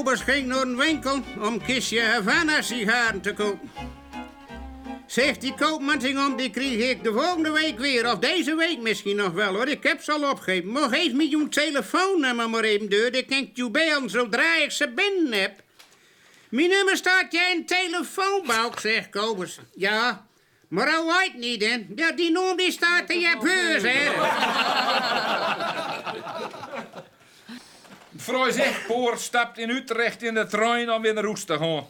Kobus ging naar een winkel om kistje Havana-sigaren te kopen. Zegt die koopman om, die krijg ik de volgende week weer. Of deze week misschien nog wel hoor. Ik heb ze al opgegeven. Maar geef me je telefoonnummer maar even door. Dan kan ik je bellen zodra ik ze binnen heb. Mijn nummer staat jij in telefoonbalk, zegt Kobus. Ja, maar hij weet niet, hè. Ja, die noem die staat in je beurs, hè. Vrouw Zegpoor stapt in Utrecht in de trein om weer naar Roest te gaan.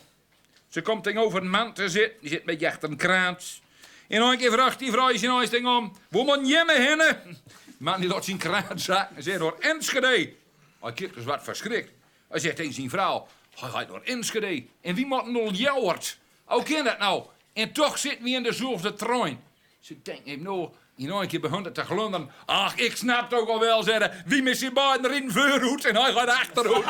Ze komt tegenover een man te zitten, die zit met je achter een kraant. En een keer vraagt die vrouw zijn huis om, waar moet je me heen? Man die laat zijn kraant zakken en zegt door Enschede. Hij kijkt dus wat verschrikt. Hij zegt tegen zijn vrouw, hij gaat door Enschede. En wie moet nog jouwert? Hoe kan dat nou? En toch zitten we in dezelfde trein. Ze denkt nou, in een keer begon te glunderen. Ach, ik snap toch al wel, zeggen. Wie met zijn beiden erin voorhoed en hij gaat achterhoed.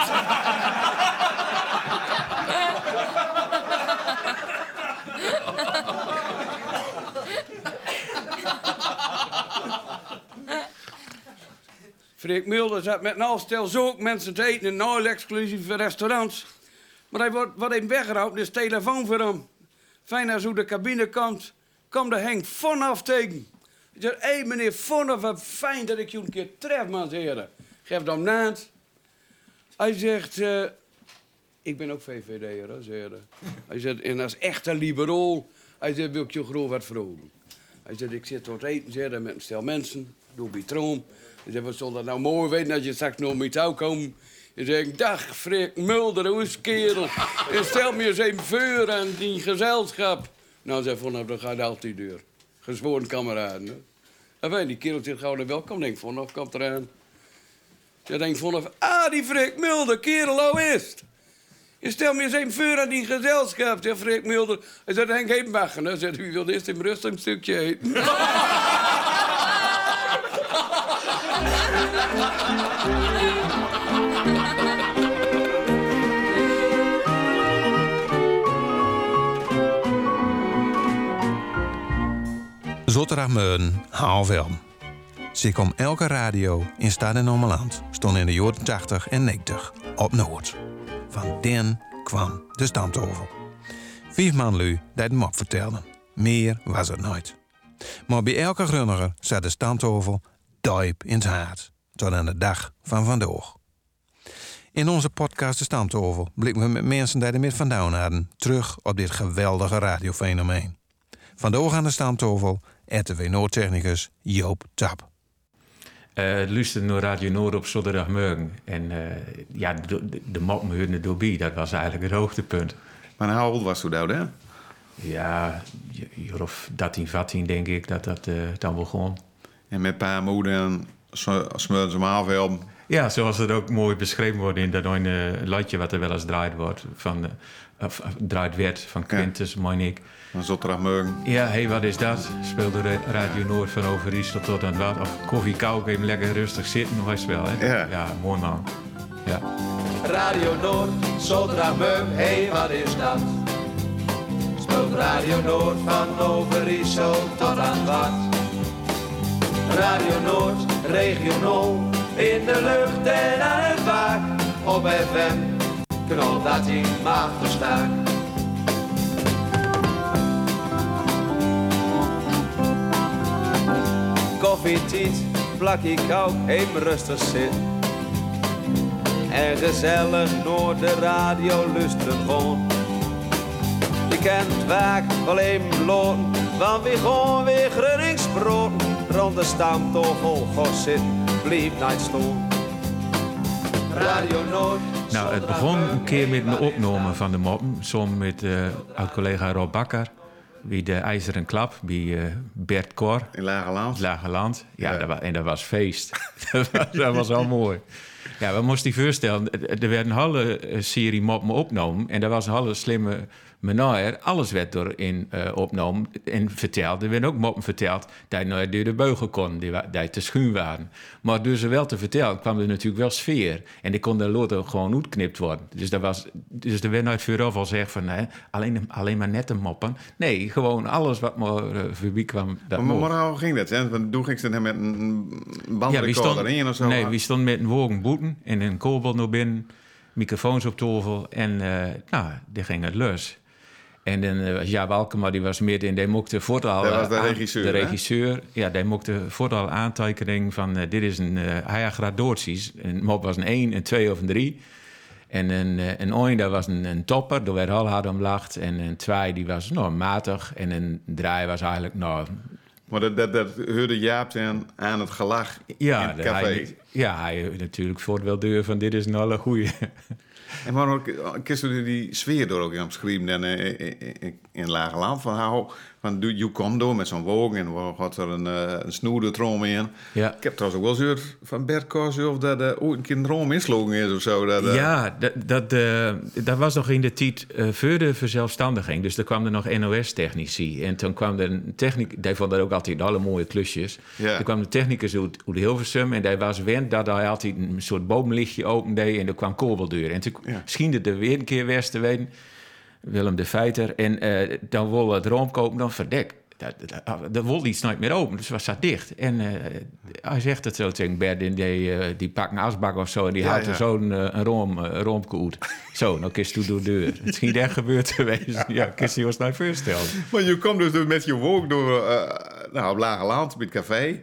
Freek Mulder zat met een zo ook mensen te eten in heel exclusieve restaurants. Maar hij wordt wat even weggehaald, dus telefoon voor hem. Fijn als hoe de cabine komt, komt de Henk vanaf tegen. Ik zeg, hé meneer Vonhoff, wat fijn dat ik je een keer tref, man, heren. Geef hem naad. Hij zegt, eh, ik ben ook VVD'er, zegt hij. Zegt, en als echte liberaal, hij zegt, wil ik je gewoon wat vroegen. Hij zegt, ik zit tot eten, hij, met een stel mensen, doe bitroom. Hij zegt, wat zal dat nou mooi weten als je straks nog met jou komt. Je zegt, dag Freek Mulder, hoe kerel? En stel me eens even voor aan die gezelschap. Nou, zei Van, dan gaat altijd deur. Gezworen kameraden. hè. En wij, die kerel zegt gewoon welkom. Denk van, of komt eraan. Je denkt van, ah, die Freek Mulder, kerel, hoe is het? Je stelt me eens even voor aan die gezelschap, zegt Freek Mulder. Hij zegt, Henk, even wachten. Hij zegt, wie wil eerst in rustig een stukje eten? Zotteragmeuden, half elf. Ze kom elke radio in Stad en Ommeland. Stond in de jaren 80 en 90 op Noord. Van den kwam de stamtovel. Vijf man lui die het mop vertelden. Meer was het nooit. Maar bij elke grunniger zat de stamtovel diep in het hart. Tot aan de dag van vandaag. In onze podcast De Stamtovel blikken we met mensen die er met vandaan hadden terug op dit geweldige radiofenomeen. Vandaag aan de Stamtovel, RTW Noordtechnicus Joop Tap. Eh luisterde naar Radio Noord op zondagmorgen. En eh, ja, de, de, de doorbij. Dat was eigenlijk het hoogtepunt. Maar hoe oud was toen nou, hè? Ja, jaar of 13, 14 denk ik dat dat eh, dan begon. En met pa en moeder en ze hem afhelpen. Ja, zoals het ook mooi beschreven wordt in dat een latje wat er wel eens draait wordt. Van, eh, of, of draait werd van Quintus, meen ik. Zondagmorgen. Ja, hé, wat is dat? Speelde de Radio Noord van Overijssel tot aan wat? Of koffie kou, even lekker rustig zitten, was wel, hè? Ja. Ja, mooi man. Ja. Radio Noord, zondagmorgen, hé hey, wat is dat? Speelt Radio Noord van Overijssel tot aan wat? Radio Noord, regionaal, in de lucht en aan het waak. Op FM, knal dat hij mag verstaan. Koffietiet, plakkie kou, even rustig zit. En gezellig door de radio luisteren gewoon. Je kent vaak alleen loon, want we gewoon weer grunningsbrood. Rond de stamtafel gaan zitten, niet staan. Radio Noord. Nou, het begon een keer met een opname van de moppen. Som met eh oud-collega Rob Bakker. Wie de IJzeren Klap, bij eh, Bert Cor. In Lage Land. Lage Land. Ja, Ja. Dat was, en dat was feest. dat, was, dat was al mooi. Ja, we moesten je voorstellen, er werd een hele eh, serie moppen opgenomen. En dat was een hele slimme meneer. Alles werd erin eh opgenomen en verteld. Er werden ook moppen verteld die nou door de beugel kon, die, te schuin waren. Maar door ze wel te vertellen kwam er natuurlijk wel sfeer. En die kon de loten gewoon uitknipt worden. Dus, dat was, dus er werd nooit vooraf al zeggen van hè, alleen, alleen maar nette moppen. Nee, gewoon alles wat maar voorbij kwam. Dat Maar, maar hoe ging dat? Hè? Want toen ging ze dan met een bandrecorder stond, in of zo. nee, wie stond met een wogen boeten en een koolbal naar binnen. microfoons op tafel en eh, nou, die ging het los. En dan eh, was Jaap Alkema, die was midden in, die mocht vooral... Dat was de aan- regisseur, De hè? regisseur, ja, die mocht vooral aantekening van... eh, dit is een uh, hij gradaties. Een mop was een 1, een 2 of een 3. En een, eh, een 1, dat was een, een topper, daar werd al hard om lacht. En een 2, die was nou, matig. En een 3 was eigenlijk, nou, Maar dat, dat, dat hoorde Jaap dan aan het gelach ja, in het café. Ja, hij natuurlijk voor het wel deur van dit is een alle goeie. En maar ook, kist u die sfeer door ook schrijven dan eh, in, in, in Lage Land van hou van je komt door met zo'n wogen en gaat er een, eh, een snoerde trom in. Ja. Ik heb trouwens ook wel eens van Bert Kors of dat ooit een keer een droom is of zo. Dat, eh, Ja, dat, dat, eh, dat was nog in de tijd eh voor de verzelfstandiging. Dus er kwam er nog NOS-technici. En toen kwam er een techniek... Die vond dat ook altijd alle mooie klusjes. Ja. Er kwam de technicus uit, uit Hilversum... en die was dat hij altijd een soort boomlichtje opende... en er kwam koobeldeur. En toen Ja. schiende er weer een keer west te weten... Willem de Feiter. En eh, dan wilde het room kopen, dan verdek. Dat, dat, dat wilde iets nooit meer open, dus was zat dicht. En eh, hij zegt het zo tegen Bert, en die, eh, die pakt een asbak of zo... en die Ja, haalt ja. er zo'n een room, roomke uit. Zo, nou kist u door de deur. Het is niet echt gebeurd geweest. Ja, kist je ons nou voorstellen. Maar je komt dus met je woog door nou, op Lage Land, het café.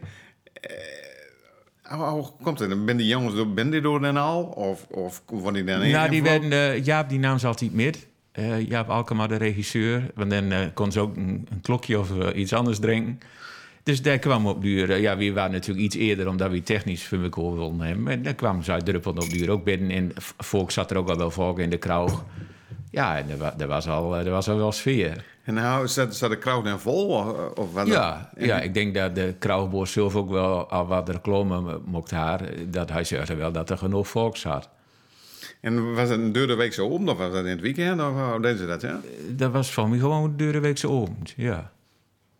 Hoe- komt het? Ben die jongens door, ben die door dan al? Of, of van die dan Nou, die werden, eh, Jaap die nam ze altijd met. Eh, Jaap Alkema, de regisseur. Want dan eh, kon ze ook een, een klokje of iets anders drinken. Dus daar kwam op duur. ja, we waren natuurlijk iets eerder omdat we technisch voor elkaar wilden hebben. En daar kwam zij druppelend op duur ook binnen. En volk zat er ook al wel volk in de kroeg. Ja, en er, wa- was, al, er was al wel sfeer. En nou, zat, zat de crowd dan vol? Of, of wat Ja, dan? ja, ik denk dat de kroegboer zelf ook wel al wat reclame mocht haar. Dat hij zorgde wel dat er genoeg volk zat. En was het een deur de week zo om? Of was dat in het weekend? Of hoe deden ze dat, ja? Dat was voor mij gewoon de weekse avond, ja.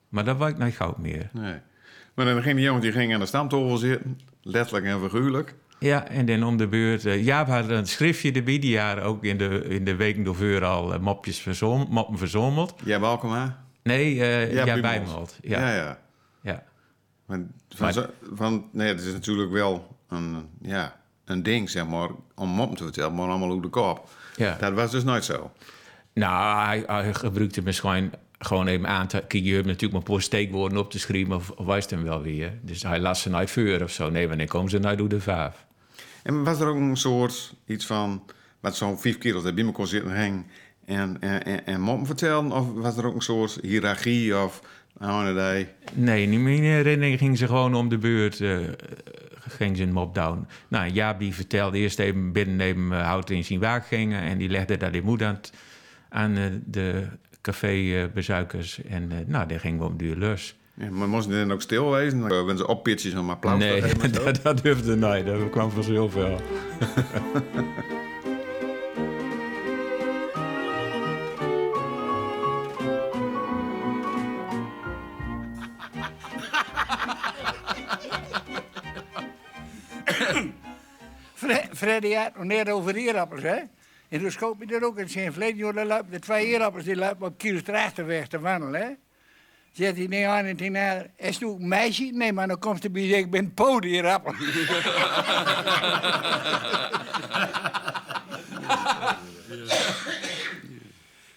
Maar dat ik niet gauw meer. Nee. Maar dan gingen die jongens die gingen aan de stamtafel zitten. Letterlijk en figuurlijk. Ja, en dan om de beurt. eh, Jaap had een schriftje erbij, die jaren ook in de, in de weken door al eh, mopjes verzom, moppen verzomeld. Jij welkom, hè? Nee, eh ja, Bijmond. Bijmeld. Ja, Ja, ja. ja. ja. Maar van, Maar- zo- van, nee, het is natuurlijk wel een, ja, een ding, zeg maar, om mop te vertellen, maar allemaal hoe de kop. Ja. Dat was dus nooit zo. Nou, hij, hij gebruikte misschien gewoon even aan te... Kijk, je hebt natuurlijk maar paar steekwoorden op te schrijven... of, of wijst hem wel weer. Dus hij las ze nooit voor of zo. Nee, wanneer komen ze nou door de vijf? En was er ook een soort iets van, wat zo'n vijf kerels daar binnen kon zitten hangen en, en, en, en moppen vertellen? Of was er ook een soort hiërarchie of, nou, nee, Nee, in mijn herinnering ging ze gewoon om de beurt... eh ging ze een mop down. Nou, Jaap die vertelde eerst even binnen even uh, hout in zijn waak gingen... en die legde dat in moed aan, aan eh, de cafébezuikers. en eh, nou, daar gingen we op duur los. Ja, maar moesten die dan ook stil wezen? Uh, Wanneer ze oppitjes om applaus nee, te geven zo? dat, dat durfde niet. Dat kwam wel. Fre- Freddy had nog net over eerappels, hè? En toen schoot me er ook in zijn verleden jaar, dan de twee eerappels die lopen op Kiels weg te wandelen, hè? Zegt hij nee aan en tegen is nu meisje? Nee, maar dan komt hij bij ik ben podierappel.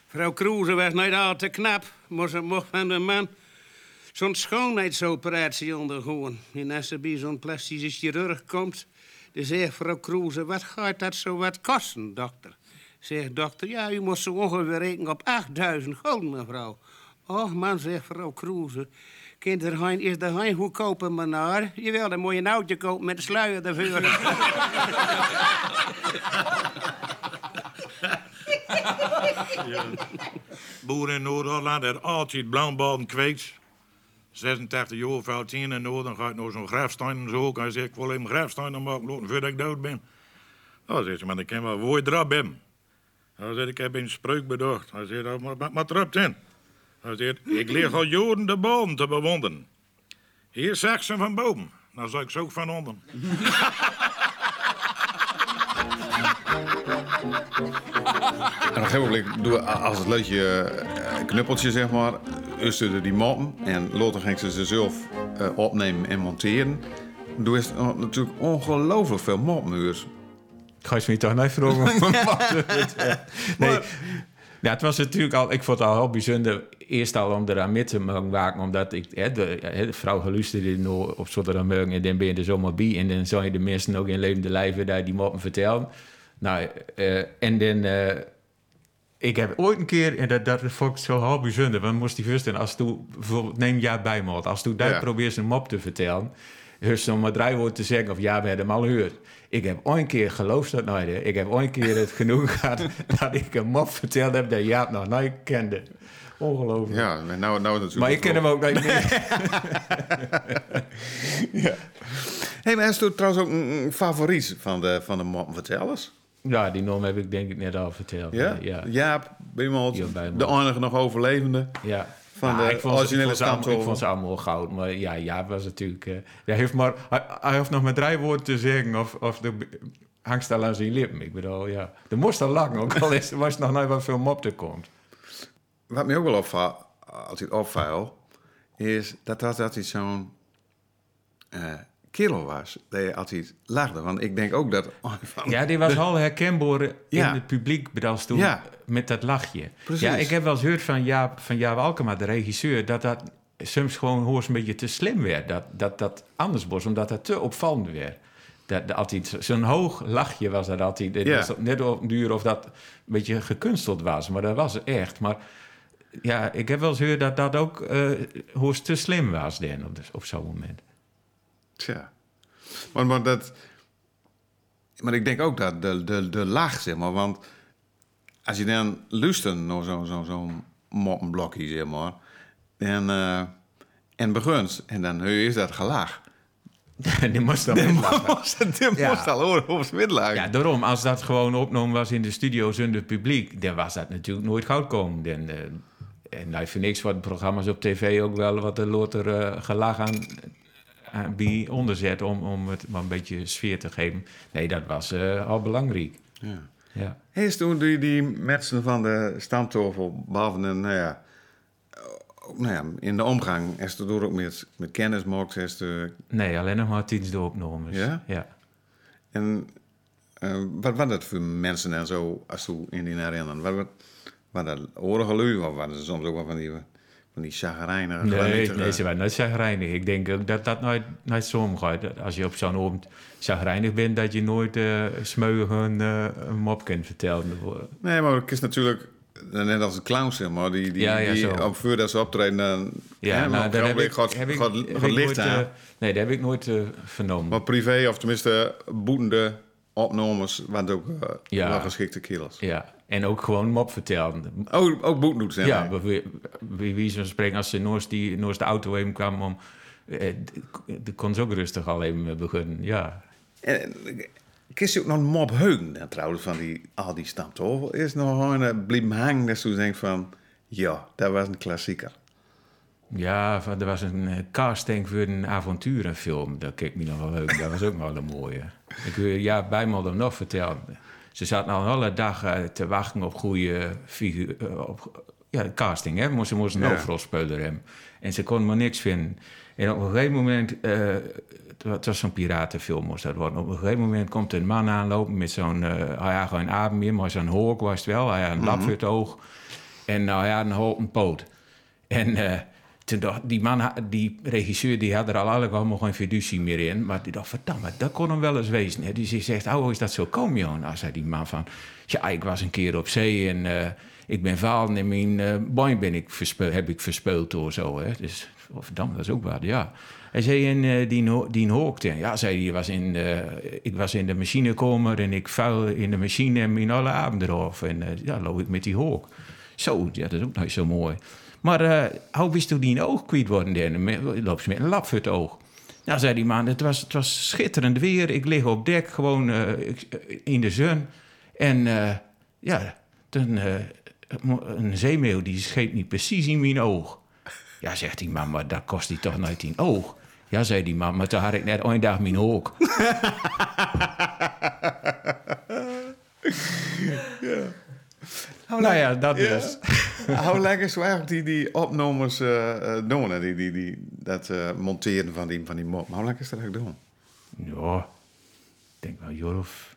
Vrouw Kroeze was niet al te knap, ze mocht van de man zo'n schoonheidsoperatie ondergaan. En als ze bij zo'n plastische chirurg komt, dan zegt vrouw Kroeze, wat gaat dat zo wat kosten, dokter? Zegt dokter, ja, u moet zo ongeveer rekenen op 8000 gulden, mevrouw. Och man, zegt vrouw Kroeze, kind er hein, is er geen goedkope menaar? Je wil een mooie oudje kopen met een sluier ervoor. Boer in Noord-Holland heeft altijd blauwballen kweekt. 86 jaar, vrouw 10 in Noord, dan ga ik nog zo'n grafstein en zo. Hij zegt, ik wil even grafstein maken laten voordat ik dood ben. Nou, zegt ze, maar ik kan wel woord erop hebben. Zegt, ik heb een spreuk bedacht. Hij zegt, "Oh, maar wat, wat trapt in? Hij zegt, ik leer al jaren de boom te bewonderen. Hier zag ze van boven, dan zag ik ze ook van onder. En op een gegeven moment, doe, als het leutje eh, knuppeltje, zeg maar, ustuurde die moppen. En later ging ze ze zelf eh, opnemen en monteren. Toen is er natuurlijk ongelooflijk veel moppenuurs. Ga je me toch niet vragen? nee. Ja, het was natuurlijk al, ik vond het al heel bijzonder. Eerst al om eraan mee te mogen waken, omdat ik, hè, de, hè, de vrouw geluisterd nou op aan morgen en dan ben je er zomaar bij. En dan zou je de mensen ook in levende lijven daar die moppen vertellen. Nou, eh, en dan, eh, ik heb ooit een keer, en dat, dat vond ik zo heel bijzonder, want moest die voorstellen, als tu bijvoorbeeld, neem jij bij me, als tu daar Ja. probeert een mop te vertellen, dus om maar drie woorden te zeggen, of ja, we hebben hem al gehoord. Ik heb ooit een keer, geloof dat nooit, hè, ik heb ooit een keer het genoeg gehad dat ik een mop verteld heb dat Jaap nog nooit kende. Ongelooflijk. Ja, nou, nou natuurlijk. Maar ik ken hem ook niet meer. hey, maar is er trouwens ook een, favoriet van de, van de moppenvertellers? Ja, die naam heb ik denk ik net al verteld. Ja? Ja. Jaap, de enige nog overlevende. Ja. Van Ja, de ik vond, originele ik vond, ze allemaal, ik stamtafel. vond ze allemaal goud. Maar ja, Jaap was natuurlijk... eh, hij, heeft maar, hij, hij heeft nog maar drie woorden te zeggen of, of de hangst al aan zijn lippen. Ik bedoel, ja. Er moest al lachen, ook al is, was nog nooit wat veel mop te komt. Wat mij ook wel opvalt, altijd opviel, is dat dat altijd zo'n eh kerel was. Dat je altijd lachte. Want ik denk ook dat... Ja, die was al herkenbaar Ja. in het publiek, bedoeld toen, Ja. met dat lachje. Precies. Ja, ik heb wel eens gehoord van Jaap, van Jaap Alkema, de regisseur, dat dat soms gewoon hoors een beetje te slim werd. Dat dat, dat anders was, omdat dat te opvallend werd. Dat, dat altijd zo'n hoog lachje was dat altijd. Het Ja. was net op duur of dat een beetje gekunsteld was, maar dat was echt. Maar ja, ik heb wel eens gehoord dat dat ook eh hoors te slim was dan op, op zo'n moment. Tja. Maar, maar, dat, maar ik denk ook dat de, de, de lach, zeg maar. Want als je dan luistert naar zo'n zo, zo moppenblokje, zeg maar. Dan, eh, en begint, en dan eerst dat gelach. die moest dan met lachen. Die Ja. moest al horen op. Ja, daarom, als dat gewoon opgenomen was in de studio zonder publiek, dan was dat natuurlijk nooit goud komen. Dan, eh, en nou, voor niks worden programma's op tv ook wel wat er later eh gelach aan, bij onderzet om, om het maar een beetje sfeer te geven. Nee, dat was eh, al belangrijk. Ja. Ja. Is toen die, die mensen van de stamtafel, behalve een, nou ja, nou ja, in de omgang, is er door ook met, met kennis maakt, Nee, alleen nog maar tiens de opnames. Ja? ja. en eh, wat waren dat voor mensen en zo, als je in die herinneren? Wat, wat, waren dat oorlog lui, of waren ze soms ook wel van die, van die chagrijnige, Nee, nee, ze waren nooit zagrijnig. Ik denk ook dat dat nooit, nooit zo omgaat. Dat Als je op zo'n avond zagrijnig bent, dat je nooit eh smeugen eh, een mop kunt vertellen. Nee, maar het is natuurlijk net als de clowns, zeg maar, die, die, Ja, ja, die op voordat ze optreden, dan Ja, hè, nou, een heb ik, gaat, heb ik, gaat, heb gaat ik licht nooit, aan. eh, nee, dat heb ik nooit eh, vernomen. Maar privé, of tenminste boetende opnames, waren het ook eh, Ja. wel geschikte kerels. Ja, en ook gewoon mop vertellen. Ook, ook boeten doet ze. Ja, bij wie van spreken, als ze Noors, die, Noors de auto heen kwam om... Eh, dan kon ze ook rustig al even beginnen, ja. En, Kist je ook nog een mop heugen, dan, trouwens, van die, al die stamtafel? Is nog gewoon uh, blijven hangen dat denkt van... Ja, dat was een klassieker. Ja, er was een eh, casting voor een avonturenfilm. Dat keek me nog wel leuk. Dat was ook wel een mooie. Ik wil ja, hem nog vertellen. Ze zaten al een hele dag te wachten op goede figuur, eh, op ja, casting. Hè? Moest, ze moest een Ja. hoofdrolspeler hebben. En ze konden maar niks vinden. En op een gegeven moment, eh, het was- zo'n piratenfilm moest dat worden. Op een gegeven moment komt een man aanlopen met zo'n, eh hij had geen adem meer, maar zo'n hoek was het wel. Hij had een lap voor het oog en nou, hij had een houten poot. En die man, die regisseur, die had er al eigenlijk allemaal geen fiducie meer in. Maar die dacht, verdamme, dat kon hem wel eens wezen. Hè. Dus hij zegt, oh, is dat zo kom, joh? Nou, zei die man van, ja, ik was een keer op zee en eh, ik ben valen en mijn eh boin ben ik verspe- heb ik verspeeld door zo. Hè. Dus, oh, verdamme, dat is ook wat, ja. Hij zei, en eh, die, die hookte. Ja, zei hij, was in, ik was in de machinekamer en ik vuil in de machine en mijn alle adem eraf. En ja, loop ik met die hook. Zo, ja, dat is ook nog zo mooi. Maar eh hoe wist toen die een oog kwijt worden? Dan loopt ze met een lap voor het oog. Nou, zei die man, het was, het was schitterend weer. Ik lig op dek, gewoon eh, ik- in de zon. En eh, ja, toen, eh, een zeemeeuw die scheet niet precies in mijn oog. Ja, zegt die man, maar dat kost die toch nooit tien oog. Ja, zei die man, maar toen had ik net één dag mijn oog. Nou ja, dat dus. Hoe lekker is eigenlijk die, die opnames eh eh, doen, die, die, die, dat eh, monteren van die, van die mop. Hoe lekker is dat eigenlijk doen? Ja, ik denk wel, een jaar of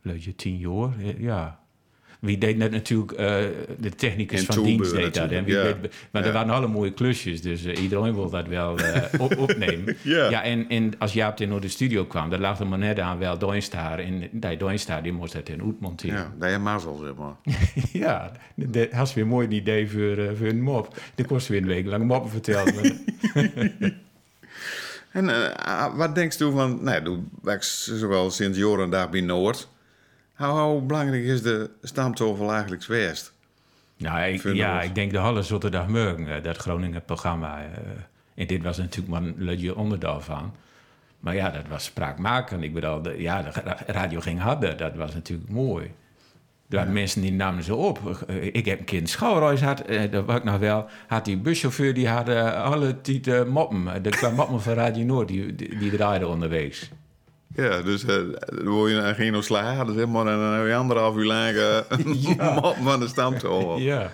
leuk je, tien jaar, ja. Wie deed net natuurlijk, eh, de technicus En van dienst deed dat. En wie natuurlijk, ja. deed- maar er Ja. waren alle mooie klusjes, dus eh, iedereen wil dat wel eh, op, opnemen. Ja. en, en als Jaap in de studio kwam, dan lag er maar net aan wel Doinstaar. En die Doinstaar, die moest het in uitmonteren. Ja, dat je mazzel, zeg maar. Ja, dat was weer mooi een idee voor, voor een mop. Dan kost weer een week lang moppen verteld. maar- En eh, wat denkst u van... Nee, du werkt zowel sinds jaren daar bij Noord. Hoe, hoe belangrijk is de stamtafel eigenlijk geweest? nou, ik, ja, ik. denk de Halle Zoterdagmorgen, eh, dat Groningen programma. eh, en dit was natuurlijk maar een leukje onderdeel van. Maar ja, dat was spraakmakend. Ik bedoel, de, ja, de ra- radio ging harder. Dat was natuurlijk mooi. Er waren mensen die namen ze op. Eh, Ik heb een een schouwreis gehad, eh, dat was ik nog wel. Had die buschauffeur, die had alle tieten moppen. De kwam moppen van Radio Noord, die, die, die draaide onderwegs. Ja, dus eh, dan word je dan geen slagen, zeg maar, en dan heb je anderhalf uur lang uh, mop van de stamtafel. Ja.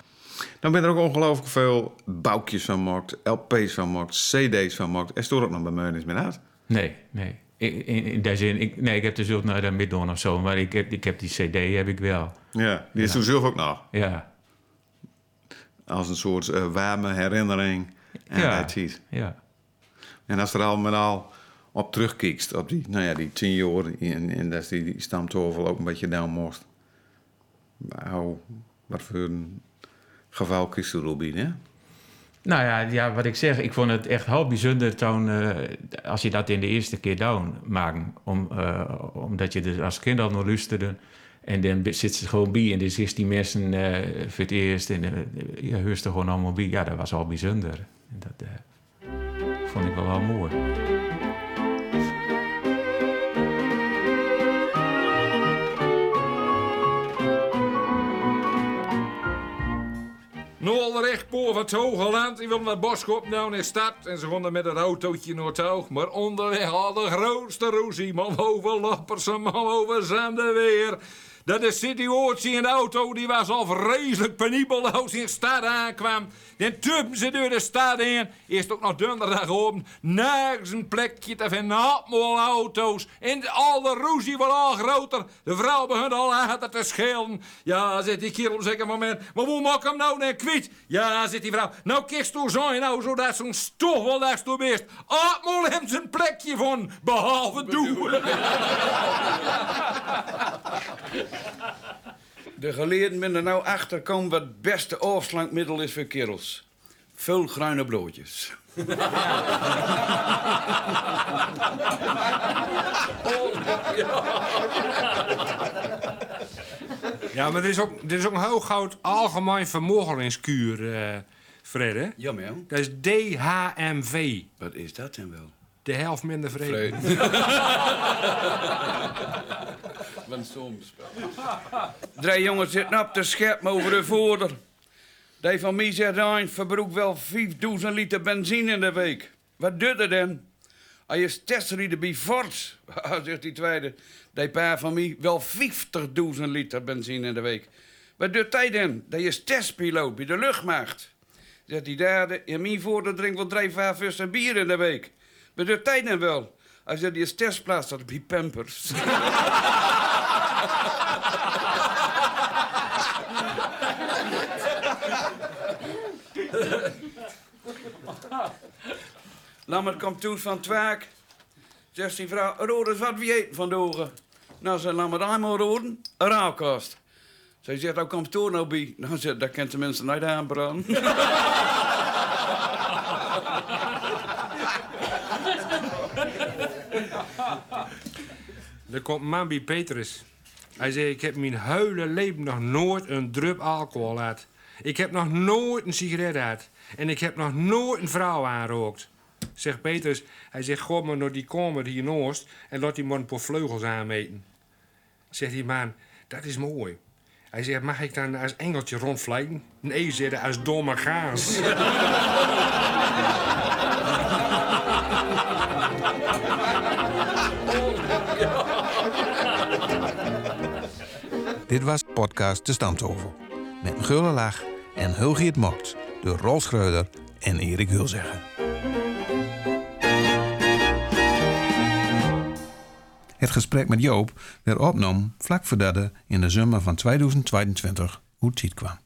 Dan ben er ook ongelooflijk veel boukjes van gemaakt, LP's van gemaakt, CD's van gemaakt. En stoor ook nog bij mij eens meer uit. Nee, nee. In, in, in die zin, ik, nee, ik heb dus ook naar de Midden of zo, maar ik heb, ik heb die CD heb ik wel. Ja, die is toen zelf ook nog. Ja, Als een soort eh, warme herinnering aan Ja. dat ja. En als er al met al op terugkijkt, op die, nou ja, die tien jaar, en, en dat die, die ook een beetje down moest. Nou, wat voor een geval kiest Robin, hè? Nou ja, ja, wat ik zeg, ik vond het echt heel bijzonder toen, eh, als je dat in de eerste keer down maakt. Om, eh, omdat je er als kind al naar luisterde. En dan zit ze gewoon bij en er 16 mensen eh, voor het eerst. En uh, je hoort er gewoon allemaal bij. Ja, dat was al bijzonder. Dat vond ik wel wel mooi. Noordrecht, poor van het. Die wilden naar Boskop nou in stad. En ze konden met een autootje naar het hoog. Maar onderweg al de grootste roezie. Man over Lapperse, man over Zanderweer. Dat de situatie in de auto die was al vreselijk penibel als hij in de stad aankwam. Dan tuppen ze door de stad in. Eerst ook nog donderdag open. Nergens een plekje te vinden. Allemaal auto's. En al de roezie wordt al groter. De vrouw begint al harder te schelen. Ja, zit die kerel op een zeker moment. Maar hoe maak ik hem nou net kwijt? Ja, zit die vrouw. Nou, kist toe zijn nou, zodat zo'n stof wel daar toe best. Allemaal hem zijn plekje van. Behalve doe. De geleerden ben er nou achter komen wat het beste afslankmiddel is voor kerels. Veel bruine broodjes. Ja, maar er is ook, er is ook een hoogoud algemeen vermogelingskuur, eh Fred, hè? Ja, maar ja. Dat is DHMV. Wat is dat dan wel? De helft minder vrede. Soms. Drie jongens zitten op te scheppen over de voerder. Die van mij zegt een verbruikt wel 5000 liter benzine in de week. Wat doet er dan? Als je testrijden bij Ford, zegt die tweede, die paar van mij wel 50.000 liter benzine in de week. Wat doet hij dan? Dat is testpiloot bij de luchtmacht. Zegt die derde, in mijn voordeel drinkt wel drie, vijf bier in de week. Wat doet hij dan wel? Hij zegt, die is testplaats dat bij Pampers. Lammert komt toe van werk. Zegt die vrouw, Roders, wat wie eten van de ogen? Nou, zei Lammert, eenmaal roden, een rauwkast. Zij zegt, nou komt toe nou bij. Nou, zegt, dat kent de mensen nooit aanbranden. Er komt bij Petrus. Hij zei, ik heb mijn hele leven nog nooit een drup alcohol gehad. Ik heb nog nooit een sigaret gehad. En ik heb nog nooit een vrouw aanrookt. Zegt Petrus, hij zegt, god maar naar die kamer hier in Oost... en laat die man een paar vleugels aanmeten. Zegt die man, dat is mooi. Hij zegt, mag ik dan als engeltje rondvliegen? Nee, zegt als domme gaas. Dit was podcast De Stamtovel. Met gulle lach en Hulgiet Mokt door Rolf Schreuder en Erik Hulzeggen. Het gesprek met Joop werd opgenomen vlak voordat hij in de zomer van 2022 uit tijd kwam.